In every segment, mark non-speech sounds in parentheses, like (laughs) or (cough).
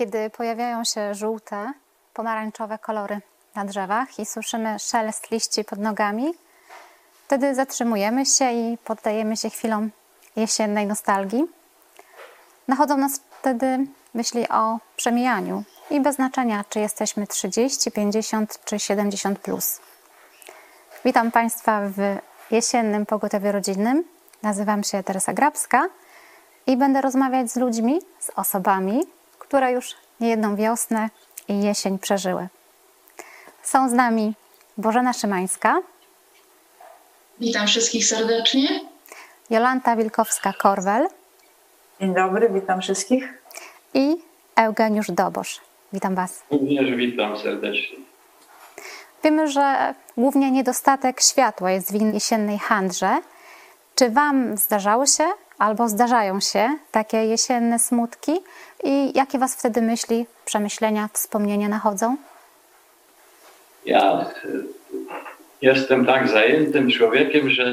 kiedy pojawiają się żółte, pomarańczowe kolory na drzewach i słyszymy szelest liści pod nogami, wtedy zatrzymujemy się i poddajemy się chwilom jesiennej nostalgii. Nachodzą nas wtedy myśli o przemijaniu i bez znaczenia, czy jesteśmy 30, 50 czy 70 plus. Witam Państwa w jesiennym pogotowiu rodzinnym. Nazywam się Teresa Grabska i będę rozmawiać z ludźmi, z osobami, które już niejedną wiosnę i jesień przeżyły. Są z nami Bożena Szymańska. Witam wszystkich serdecznie. Jolanta Wilkowska-Korwel. Dzień dobry, witam wszystkich. I Eugeniusz Dobosz. Witam Was. Również witam serdecznie. Wiemy, że głównie niedostatek światła jest w jesiennej handrze. Czy Wam zdarzały się albo zdarzają się takie jesienne smutki i jakie Was wtedy myśli, przemyślenia, wspomnienia nachodzą? Ja jestem tak zajętym człowiekiem, że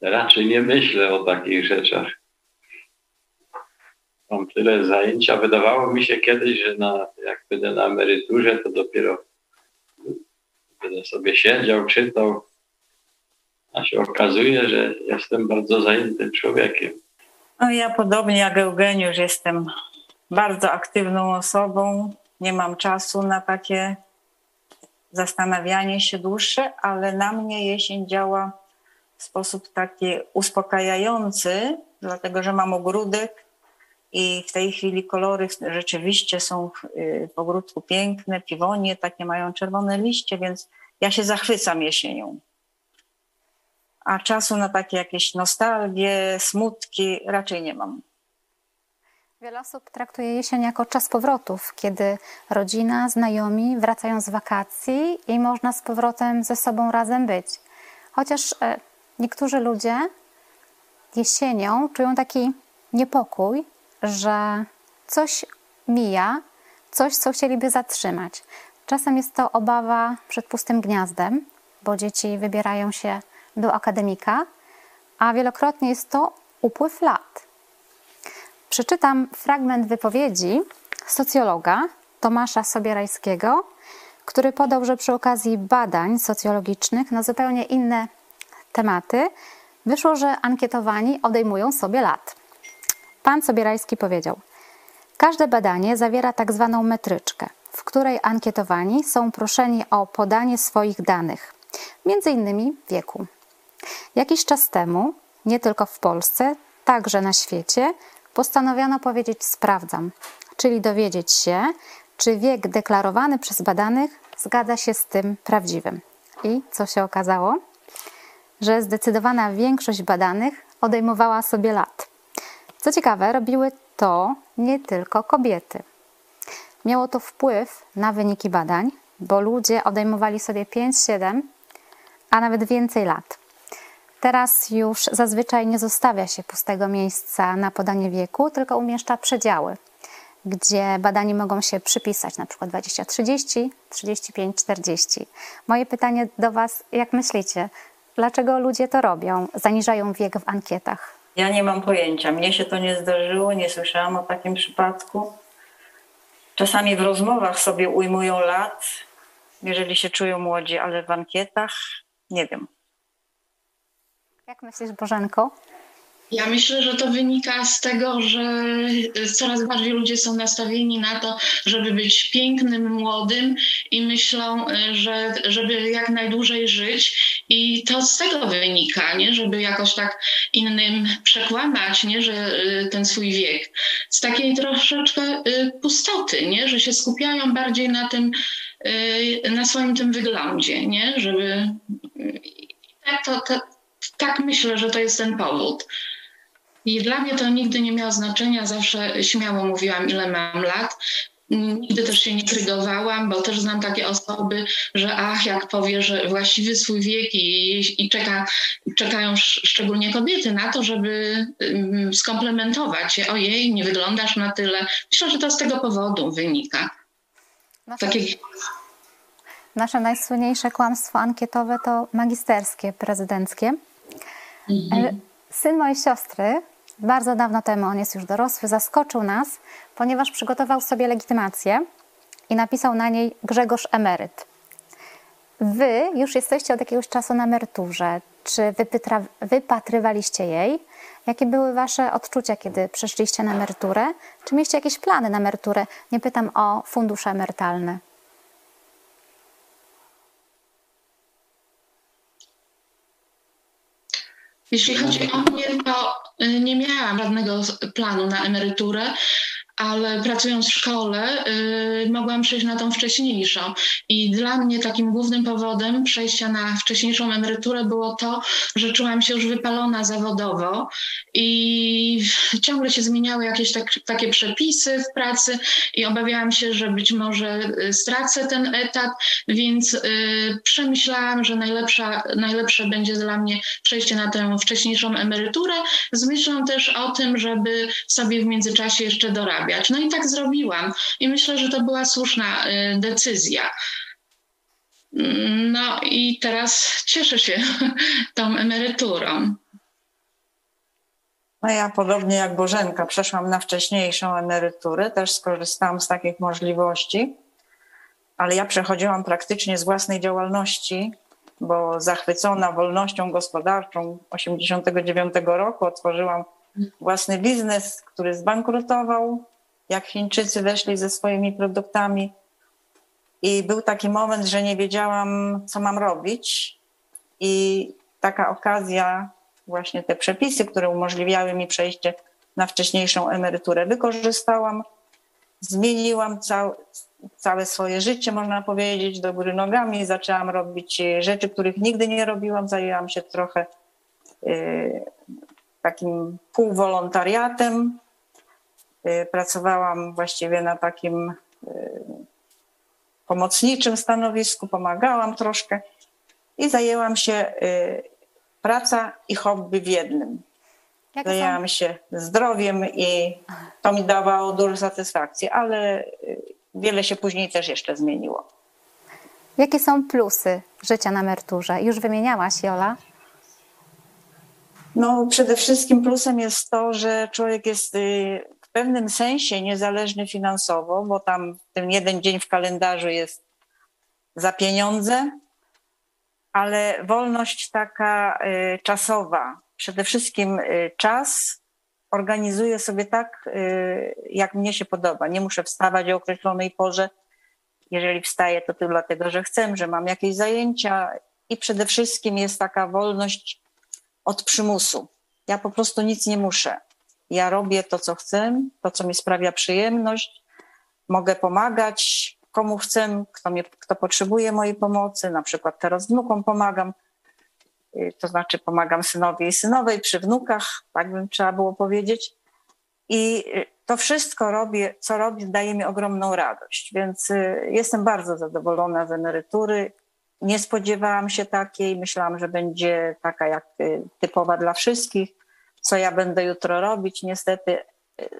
raczej nie myślę o takich rzeczach. Mam tyle zajęcia. Wydawało mi się kiedyś, że na, jak będę na emeryturze, to dopiero będę sobie siedział, czytał, a się okazuje, że jestem bardzo zajętym człowiekiem. No ja podobnie jak Eugeniusz jestem bardzo aktywną osobą. Nie mam czasu na takie zastanawianie się dłuższe, ale na mnie jesień działa w sposób taki uspokajający, dlatego że mam ogródek i w tej chwili kolory rzeczywiście są w ogródku piękne, piwonie takie mają czerwone liście, więc ja się zachwycam jesienią. A czasu na takie jakieś nostalgie, smutki raczej nie mam. Wiele osób traktuje jesień jako czas powrotów, kiedy rodzina, znajomi wracają z wakacji i można z powrotem ze sobą razem być. Chociaż niektórzy ludzie jesienią czują taki niepokój, że coś mija, coś, co chcieliby zatrzymać. Czasem jest to obawa przed pustym gniazdem, bo dzieci wybierają się do akademika, a wielokrotnie jest to upływ lat. Przeczytam fragment wypowiedzi socjologa Tomasza Sobierajskiego, który podał, że przy okazji badań socjologicznych na zupełnie inne tematy wyszło, że ankietowani odejmują sobie lat. Pan Sobierajski powiedział: Każde badanie zawiera tak zwaną metryczkę, w której ankietowani są proszeni o podanie swoich danych, między innymi wieku. Jakiś czas temu, nie tylko w Polsce, także na świecie, postanowiono powiedzieć sprawdzam, czyli dowiedzieć się, czy wiek deklarowany przez badanych zgadza się z tym prawdziwym. I co się okazało? Że zdecydowana większość badanych odejmowała sobie lat. Co ciekawe, robiły to nie tylko kobiety. Miało to wpływ na wyniki badań, bo ludzie odejmowali sobie 5, 7, a nawet więcej lat. Teraz już zazwyczaj nie zostawia się pustego miejsca na podanie wieku, tylko umieszcza przedziały, gdzie badani mogą się przypisać, na przykład 20-30, 35-40. Moje pytanie do Was, jak myślicie, dlaczego ludzie to robią, zaniżają wiek w ankietach? Ja nie mam pojęcia. Mnie się to nie zdarzyło, nie słyszałam o takim przypadku. Czasami w rozmowach sobie ujmują lat, jeżeli się czują młodzi, ale w ankietach nie wiem. Jak myślisz, Bożenko? Ja myślę, że to wynika z tego, że coraz bardziej ludzie są nastawieni na to, żeby być pięknym, młodym i myślą, że żeby jak najdłużej żyć. I to z tego wynika, nie? żeby jakoś tak innym przekłamać, nie? że ten swój wiek. Z takiej troszeczkę pustoty, nie? że się skupiają bardziej na tym, na swoim tym wyglądzie, nie? żeby tak to, to tak myślę, że to jest ten powód. I dla mnie to nigdy nie miało znaczenia, zawsze śmiało mówiłam, ile mam lat. Nigdy też się nie krygowałam, bo też znam takie osoby, że ach, jak powie, że właściwy swój wiek i, i czeka, czekają szczególnie kobiety na to, żeby um, skomplementować się. Ojej, nie wyglądasz na tyle. Myślę, że to z tego powodu wynika. Nasze, Takie... nasze najsłynniejsze kłamstwo ankietowe to magisterskie, prezydenckie. Mhm. Syn mojej siostry bardzo dawno temu, on jest już dorosły, zaskoczył nas, ponieważ przygotował sobie legitymację i napisał na niej Grzegorz Emeryt. Wy już jesteście od jakiegoś czasu na emeryturze. Czy wypytra- wypatrywaliście jej? Jakie były Wasze odczucia, kiedy przeszliście na emeryturę? Czy mieliście jakieś plany na emeryturę? Nie pytam o fundusze emerytalne. Jeśli chodzi o mnie, to y, nie miałam żadnego planu na emeryturę, ale pracując w szkole y, mogłam przejść na tą wcześniejszą. I dla mnie takim głównym powodem przejścia na wcześniejszą emeryturę było to, że czułam się już wypalona zawodowo i ciągle się zmieniały jakieś tak, takie przepisy w pracy i obawiałam się, że być może y, stracę ten etat, więc y, przemyślałam, że najlepsza, najlepsze będzie dla mnie przejście na tę wcześniejszą emeryturę z myślą też o tym, żeby sobie w międzyczasie jeszcze dorabiać. No i tak zrobiłam. I myślę, że to była słuszna y, decyzja. No i teraz cieszę się (laughs) tą emeryturą. No ja podobnie jak Bożenka przeszłam na wcześniejszą emeryturę, też skorzystałam z takich możliwości, ale ja przechodziłam praktycznie z własnej działalności, bo zachwycona wolnością gospodarczą 89 roku otworzyłam własny biznes, który zbankrutował jak Chińczycy weszli ze swoimi produktami. I był taki moment, że nie wiedziałam, co mam robić. I taka okazja, właśnie te przepisy, które umożliwiały mi przejście na wcześniejszą emeryturę, wykorzystałam. Zmieniłam cał, całe swoje życie, można powiedzieć, do góry nogami. Zaczęłam robić rzeczy, których nigdy nie robiłam. Zajęłam się trochę y, takim półwolontariatem, pracowałam właściwie na takim y, pomocniczym stanowisku, pomagałam troszkę i zajęłam się y, praca i hobby w jednym. Jakie Zajęłam są? się zdrowiem i to mi dawało dużo satysfakcji, ale wiele się później też jeszcze zmieniło. Jakie są plusy życia na emeryturze? Już wymieniałaś, Jola. No, przede wszystkim plusem jest to, że człowiek jest pewnym sensie niezależny finansowo, bo tam ten jeden dzień w kalendarzu jest za pieniądze, ale wolność taka y, czasowa, przede wszystkim y, czas organizuję sobie tak, y, jak mnie się podoba. Nie muszę wstawać o określonej porze. Jeżeli wstaję, to tylko dlatego, że chcę, że mam jakieś zajęcia i przede wszystkim jest taka wolność od przymusu. Ja po prostu nic nie muszę. Ja robię to, co chcę, to, co mi sprawia przyjemność. Mogę pomagać komu chcę, kto, mnie, kto potrzebuje mojej pomocy. Na przykład teraz wnukom pomagam, y, to znaczy pomagam synowi i synowej przy wnukach, tak bym trzeba było powiedzieć. I y, to wszystko robię, co robię, daje mi ogromną radość, więc y, jestem bardzo zadowolona z emerytury. Nie spodziewałam się takiej, myślałam, że będzie taka jak typowa dla wszystkich co ja będę jutro robić, niestety e,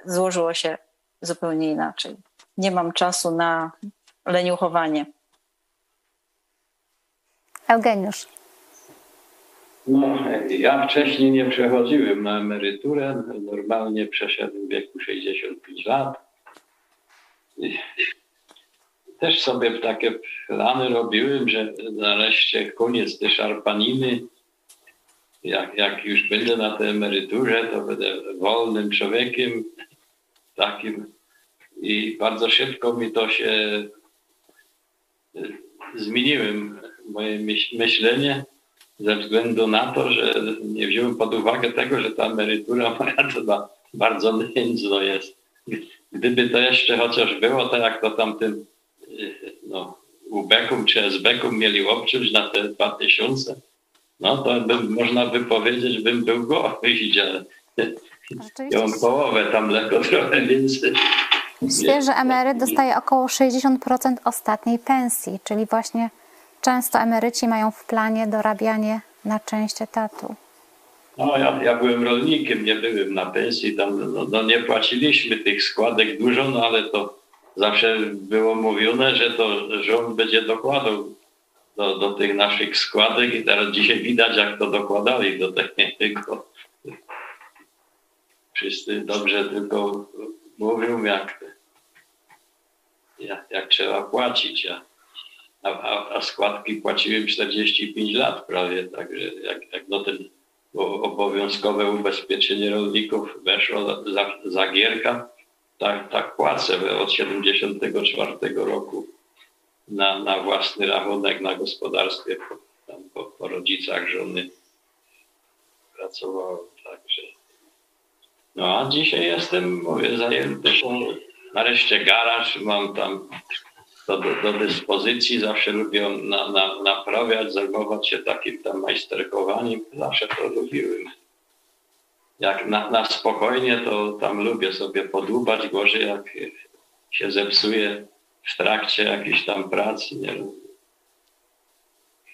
złożyło się zupełnie inaczej. Nie mam czasu na leniuchowanie. Eugeniusz. No, ja wcześniej nie przechodziłem na emeryturę. Normalnie przeszedłem w wieku 65 lat. Też sobie takie plany robiłem, że nareszcie koniec tej szarpaniny jak, jak już będę na tej emeryturze, to będę wolnym człowiekiem takim i bardzo szybko mi to się e, zmieniłem moje myślenie ze względu na to, że nie wziąłem pod uwagę tego, że ta emerytura (laughs) moja to bardzo nędzno jest. Gdyby to jeszcze chociaż było tak, jak to tamtym e, no, UBEK-um czy SBEK-um mieli obciąć na te 2000, no to bym, można by powiedzieć, bym był goły, (laughs) ale ja mam połowę tam lekko (laughs) trochę więcej. Świeży emeryt dostaje około 60% ostatniej pensji, czyli właśnie często emeryci mają w planie dorabianie na część etatu. No, ja, ja byłem rolnikiem, nie byłem na pensji, tam no, no, nie płaciliśmy tych składek dużo, no ale to zawsze było mówione, że to rząd będzie dokładał do, do tych naszych składek i teraz dzisiaj widać, jak to dokładali do tego. Wszyscy dobrze tylko mówił, jak, jak, jak trzeba płacić. A, a, a składki płaciłem 45 lat prawie, także jak, jak no ten obowiązkowe ubezpieczenie rolników weszło za, za gierka, tak, tak płacę od 74 roku na, na własny rachunek na gospodarstwie po, po, po rodzicach żony pracowałem, także. No a dzisiaj jestem, mówię, zajęty, nareszcie garaż, mam tam do, do dyspozycji, zawsze lubię na, na, naprawiać, zajmować się takim tam majsterkowaniem, zawsze to lubiłem. Jak na, na spokojnie, to tam lubię sobie podłubać gorzej, jak się zepsuje w trakcie jakiejś tam pracy, nie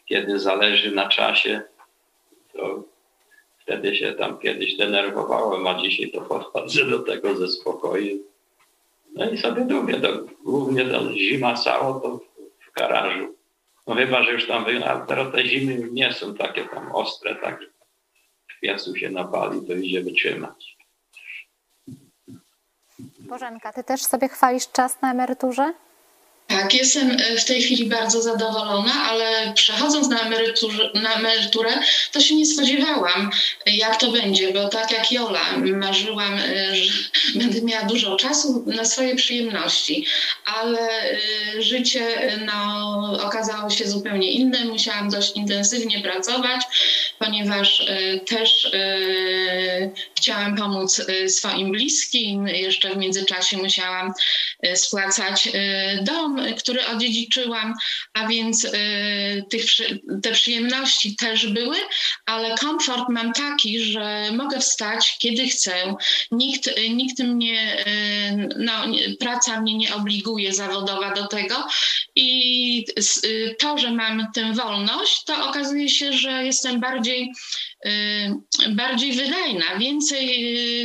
Kiedy zależy na czasie, to wtedy się tam kiedyś denerwowałem, a dzisiaj to podchodzę do tego ze spokojem. No i sobie lubię, to, głównie to zima cała to w garażu. No chyba, że już tam, ale teraz te zimy już nie są takie tam ostre, tak w piecu się napali, to idzie wytrzymać. Bożenka, ty też sobie chwalisz czas na emeryturze? Tak, jestem e, w tej chwili bardzo zadowolona, ale przechodząc na, na emeryturę, to się nie spodziewałam, jak to będzie, bo tak jak Jola, marzyłam, e, że (laughs) będę miała dużo czasu na swoje przyjemności, ale e, życie no, okazało się zupełnie inne. Musiałam dość intensywnie pracować, ponieważ też chciałam pomóc swoim bliskim. Jeszcze w międzyczasie musiałam spłacać dom który odziedziczyłam, a więc y, tych, te przyjemności też były, ale komfort mam taki, że mogę wstać kiedy chcę. Nikt, nikt mnie, y, no, praca mnie nie obliguje zawodowa do tego i y, to, że mam tę wolność, to okazuje się, że jestem bardziej Y, bardziej wydajna, więcej,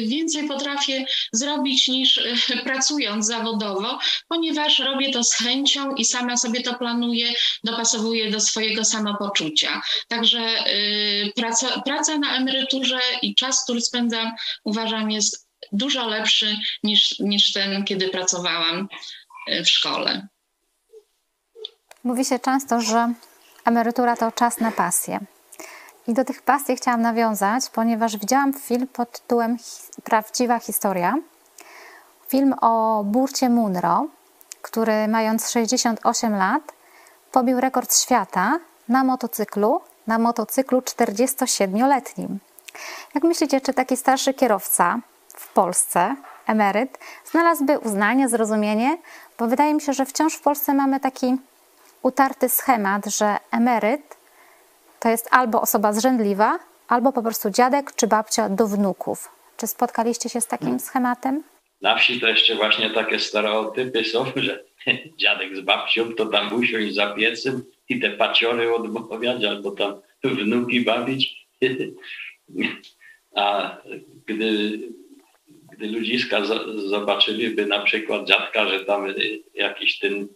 więcej potrafię zrobić niż y, (laughs) pracując zawodowo, ponieważ robię to z chęcią i sama sobie to planuję, dopasowuję do swojego samopoczucia. Także y, praca, praca na emeryturze i czas, który spędzam, uważam, jest dużo lepszy niż, niż ten, kiedy pracowałam w szkole. Mówi się często, że emerytura to czas na pasję. I do tych pasji chciałam nawiązać, ponieważ widziałam film pod tytułem Prawdziwa historia. Film o Burcie Munro, który mając 68 lat pobił rekord świata na motocyklu, na motocyklu 47-letnim. Jak myślicie, czy taki starszy kierowca w Polsce, emeryt, znalazłby uznanie, zrozumienie? Bo wydaje mi się, że wciąż w Polsce mamy taki utarty schemat, że emeryt to jest albo osoba zrzędliwa, albo po prostu dziadek czy babcia do wnuków. Czy spotkaliście się z takim hmm. schematem? Na wsi to jeszcze właśnie takie stereotypy są, (laughs) że dziadek z babcią to tam usiąść za piecem i te paciory odmawiać, albo tam wnuki bawić. (laughs) A gdy, gdy ludziska zobaczyliby na przykład dziadka, że tam jakiś ten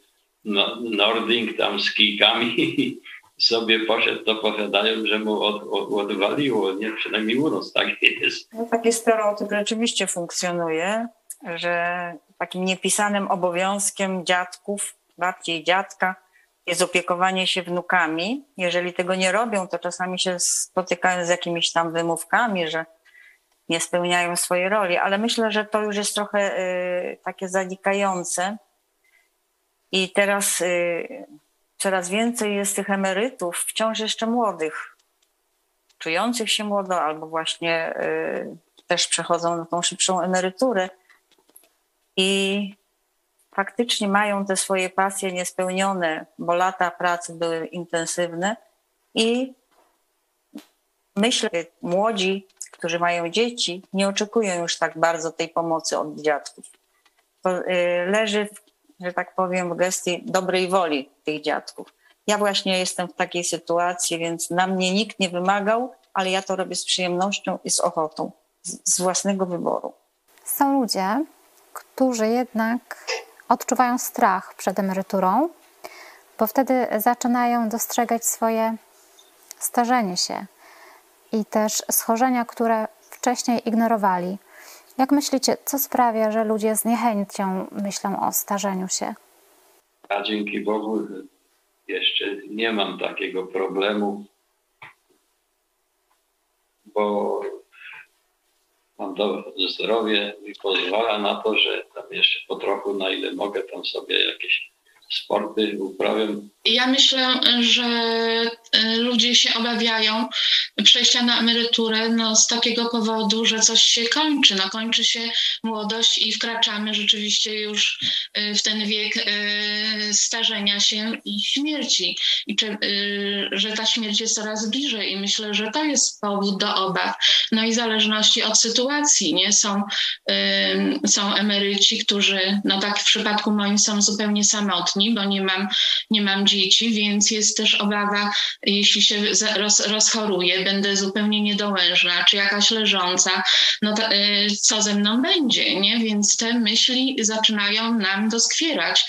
no, Nording tam z kijkami sobie poszedł, to powiadają, że mu od, od, odwaliło, nie? Przynajmniej u nas tak jest. No, taki stereotyp rzeczywiście funkcjonuje, że takim niepisanym obowiązkiem dziadków, babci i dziadka jest opiekowanie się wnukami. Jeżeli tego nie robią, to czasami się spotykają z jakimiś tam wymówkami, że nie spełniają swojej roli, ale myślę, że to już jest trochę y, takie zanikające. I teraz y, coraz więcej jest tych emerytów, wciąż jeszcze młodych, czujących się młodo albo właśnie y, też przechodzą na tą szybszą emeryturę i faktycznie mają te swoje pasje niespełnione, bo lata pracy były intensywne i myślę, że młodzi, którzy mają dzieci, nie oczekują już tak bardzo tej pomocy od dziadków. To y, leży w że tak powiem, gestii dobrej woli tych dziadków. Ja właśnie jestem w takiej sytuacji, więc na mnie nikt nie wymagał, ale ja to robię z przyjemnością i z ochotą, z, z własnego wyboru. Są ludzie, którzy jednak odczuwają strach przed emeryturą, bo wtedy zaczynają dostrzegać swoje starzenie się i też schorzenia, które wcześniej ignorowali. Jak myślicie, co sprawia, że ludzie z niechęcią myślą o starzeniu się? A dzięki Bogu jeszcze nie mam takiego problemu, bo mam dobre zdrowie i pozwala na to, że tam jeszcze po trochu, na ile mogę, tam sobie jakieś sporty uprawiam. Ja myślę, że e, ludzie się obawiają przejścia na emeryturę no, z takiego powodu, że coś się kończy. No, kończy się młodość i wkraczamy rzeczywiście już e, w ten wiek e, starzenia się i śmierci. I czy, że ta śmierć jest coraz bliżej i myślę, że to jest powód do obaw. No i w zależności od sytuacji, nie? Są, są emeryci, którzy, no tak w przypadku moim są zupełnie samotni, bo nie mam, nie mam dzieci, więc jest też obawa, jeśli się roz, rozchoruję, będę zupełnie niedołężna, czy jakaś leżąca, no to, y, co ze mną będzie, nie? Więc te myśli zaczynają nam doskwierać.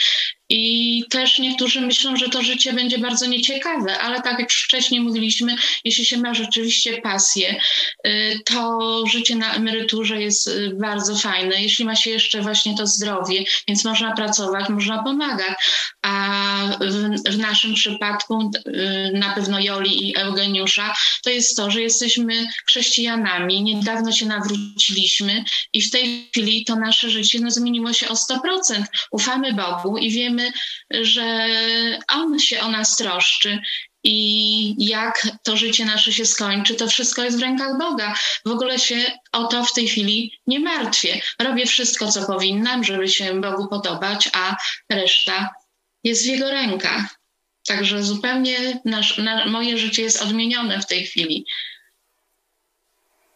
I też niektórzy myślą, że to życie będzie bardzo nieciekawe, ale tak jak wcześniej mówiliśmy, jeśli się ma rzeczywiście pasję, y, to życie na emeryturze jest y, bardzo fajne. Jeśli ma się jeszcze właśnie to zdrowie, więc można pracować, można pomagać. A w, w naszym przypadku, y, na pewno Joli i Eugeniusza, to jest to, że jesteśmy chrześcijanami, niedawno się nawróciliśmy i w tej chwili to nasze życie no, zmieniło się o 100%. Ufamy Bogu i wiemy, że On się o nas troszczy i jak to życie nasze się skończy, to wszystko jest w rękach Boga. W ogóle się o to w tej chwili nie martwię. Robię wszystko, co powinnam, żeby się Bogu podobać, a reszta jest w Jego rękach. Także zupełnie nasz, na, moje życie jest odmienione w tej chwili.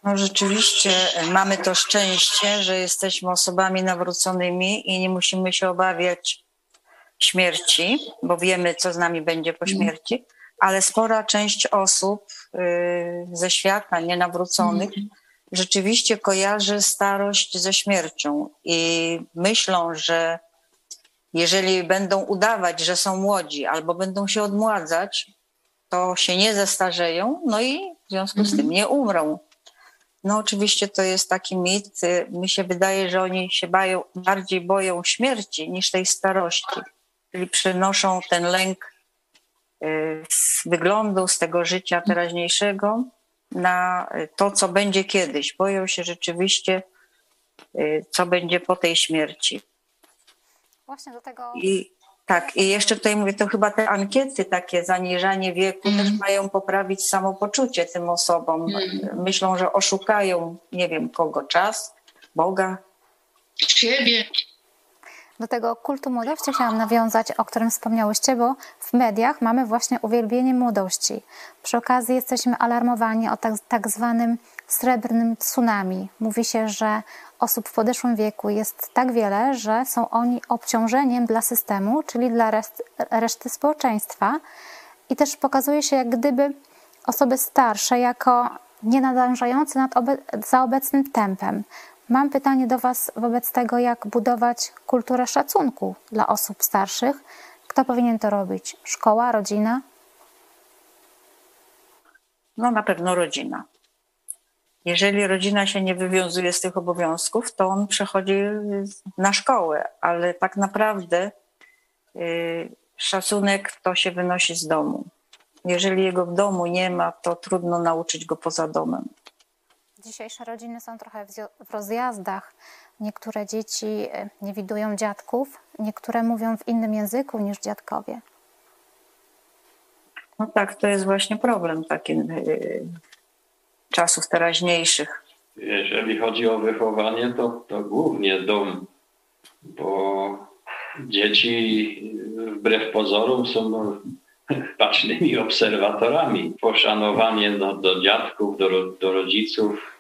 No rzeczywiście e, mamy to szczęście, że jesteśmy osobami nawróconymi i nie musimy się obawiać śmierci, bo wiemy, co z nami będzie po mhm. śmierci, ale spora część osób y, ze świata nienawróconych mhm. rzeczywiście kojarzy starość ze śmiercią i myślą, że jeżeli będą udawać, że są młodzi albo będą się odmładzać, to się nie zestarzeją, no i w związku z tym mhm. nie umrą. No oczywiście to jest taki mit. Mi się wydaje, że oni się bają, bardziej boją śmierci niż tej starości czyli przenoszą ten lęk y, z wyglądu, z tego życia teraźniejszego na to, co będzie kiedyś. Boją się rzeczywiście, y, co będzie po tej śmierci. Właśnie do tego. I, tak, i jeszcze tutaj mówię, to chyba te ankiety, takie zaniżanie wieku mm. też mają poprawić samopoczucie tym osobom. Mm. Myślą, że oszukają, nie wiem kogo, czas, Boga. Siebie. Do tego kultu młodości chciałam nawiązać, o którym wspomniałyście, bo w mediach mamy właśnie uwielbienie młodości. Przy okazji jesteśmy alarmowani o tak, tak zwanym srebrnym tsunami. Mówi się, że osób w podeszłym wieku jest tak wiele, że są oni obciążeniem dla systemu, czyli dla reszty, społeczeństwa. I też pokazuje się, jak gdyby osoby starsze jako nie nadążające nad obe za obecnym tempem. Mam pytanie do Was wobec tego, jak budować kulturę szacunku dla osób starszych. Kto powinien to robić? Szkoła, rodzina? No na pewno rodzina. Jeżeli rodzina się nie wywiązuje z tych obowiązków, to on przechodzi na szkołę, ale tak naprawdę y, szacunek to się wynosi z domu. Jeżeli jego w domu nie ma, to trudno nauczyć go poza domem. Dzisiejsze rodziny są trochę w rozjazdach. Niektóre dzieci e, nie widują dziadków, niektóre mówią w innym języku niż dziadkowie. No tak, to jest właśnie problem taki e, czasów teraźniejszych. Jeżeli chodzi o wychowanie, to, to głównie dom, bo dzieci wbrew pozorom są bacznymi obserwatorami. Poszanowanie no, do dziadków, do, do rodziców.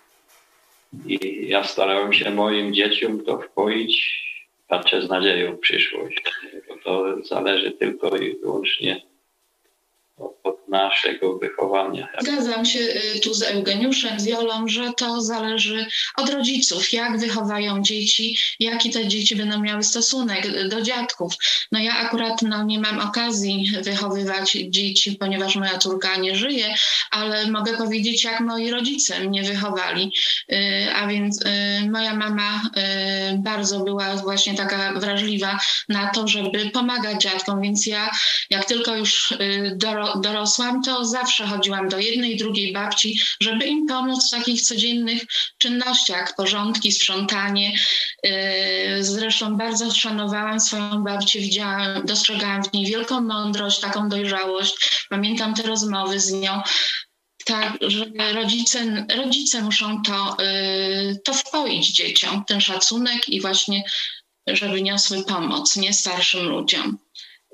I ja starałem się moim dzieciom to wpoić. Patrzę z nadzieją w przyszłość. Bo to zależy tylko i wyłącznie od, od naszego wychowania. Zgadzam się y, tu z Eugeniuszem, z Jolą, że to zależy od rodziców, jak wychowają dzieci, jaki te dzieci będą miały stosunek do dziadków. No ja akurat no, nie mam okazji wychowywać dzieci, ponieważ moja córka nie żyje, ale mogę powiedzieć, jak moi rodzice mnie wychowali. Y, a więc y, moja mama bardzo była właśnie taka wrażliwa na to, żeby pomagać dziadkom, więc ja jak tylko już dorosłam, to zawsze chodziłam do jednej, drugiej babci, żeby im pomóc w takich codziennych czynnościach, porządki, sprzątanie. Yy, zresztą bardzo szanowałam swoją babcię, widziałam, dostrzegałam w niej wielką mądrość, taką dojrzałość. Pamiętam te rozmowy z nią. Tak, że rodzice, rodzice muszą to, yy, to wpoić dzieciom, ten szacunek i właśnie, żeby niosły pomoc, nie starszym ludziom.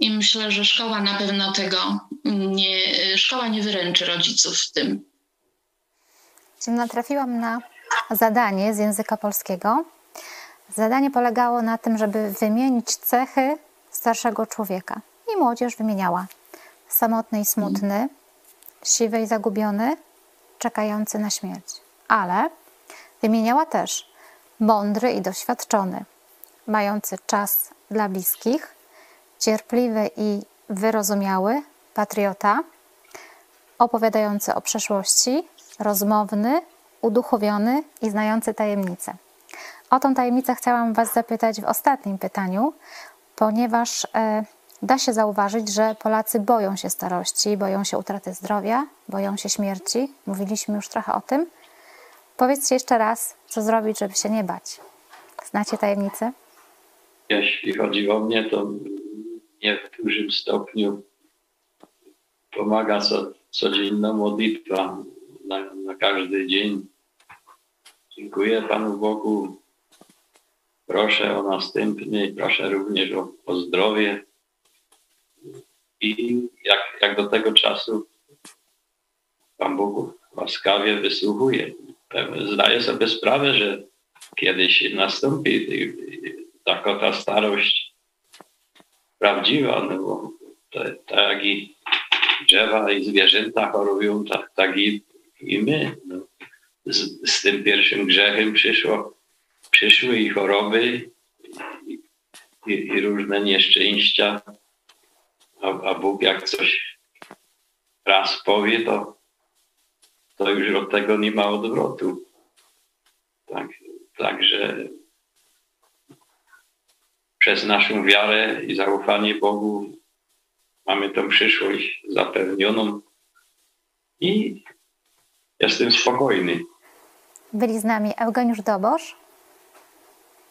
I myślę, że szkoła na pewno tego nie, szkoła nie wyręczy rodziców w tym. Natrafiłam na zadanie z języka polskiego. Zadanie polegało na tym, żeby wymienić cechy starszego człowieka. I młodzież wymieniała samotny i smutny, siwy i zagubiony, czekający na śmierć. Ale wymieniała też mądry i doświadczony, mający czas dla bliskich, cierpliwy i wyrozumiały, patriota, opowiadający o przeszłości, rozmowny, uduchowiony i znający tajemnice. O tą tajemnicę chciałam Was zapytać w ostatnim pytaniu, ponieważ e, da się zauważyć, że Polacy boją się starości, boją się utraty zdrowia, boją się śmierci. Mówiliśmy już trochę o tym. Powiedzcie jeszcze raz, co zrobić, żeby się nie bać. Znacie tajemnicę? Jeśli chodzi o mnie, to nie w dużym stopniu pomaga co, codzienna modlitwa na, na każdy dzień. Dziękuję Panu Bogu. Proszę o następny, proszę również o, o zdrowie. I jak, jak do tego czasu Pan Bóg łaskawie wysłuchuje. Zdaję sobie sprawę, że kiedyś nastąpi taka ta starość prawdziwa, no bo tak i drzewa i zwierzęta chorują, tak, tak i, i my. No. Z, z, tym pierwszym grzechem przyszło, przyszły i choroby i, i, i różne nieszczęścia, a, a, Bóg jak coś raz powie, to, to już od tego nie ma odwrotu. Tak, także przez naszą wiarę i zaufanie Bogu mamy tą przyszłość zapewnioną i jestem spokojny. Byli z nami Eugeniusz Dobosz.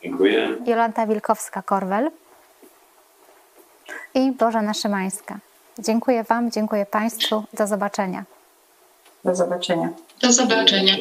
Dziękuję. Jolanta Wilkowska-Korwel i Bożena Szymańska. Dziękuję Wam, dziękuję Państwu. Do zobaczenia. Do zobaczenia. Do zobaczenia.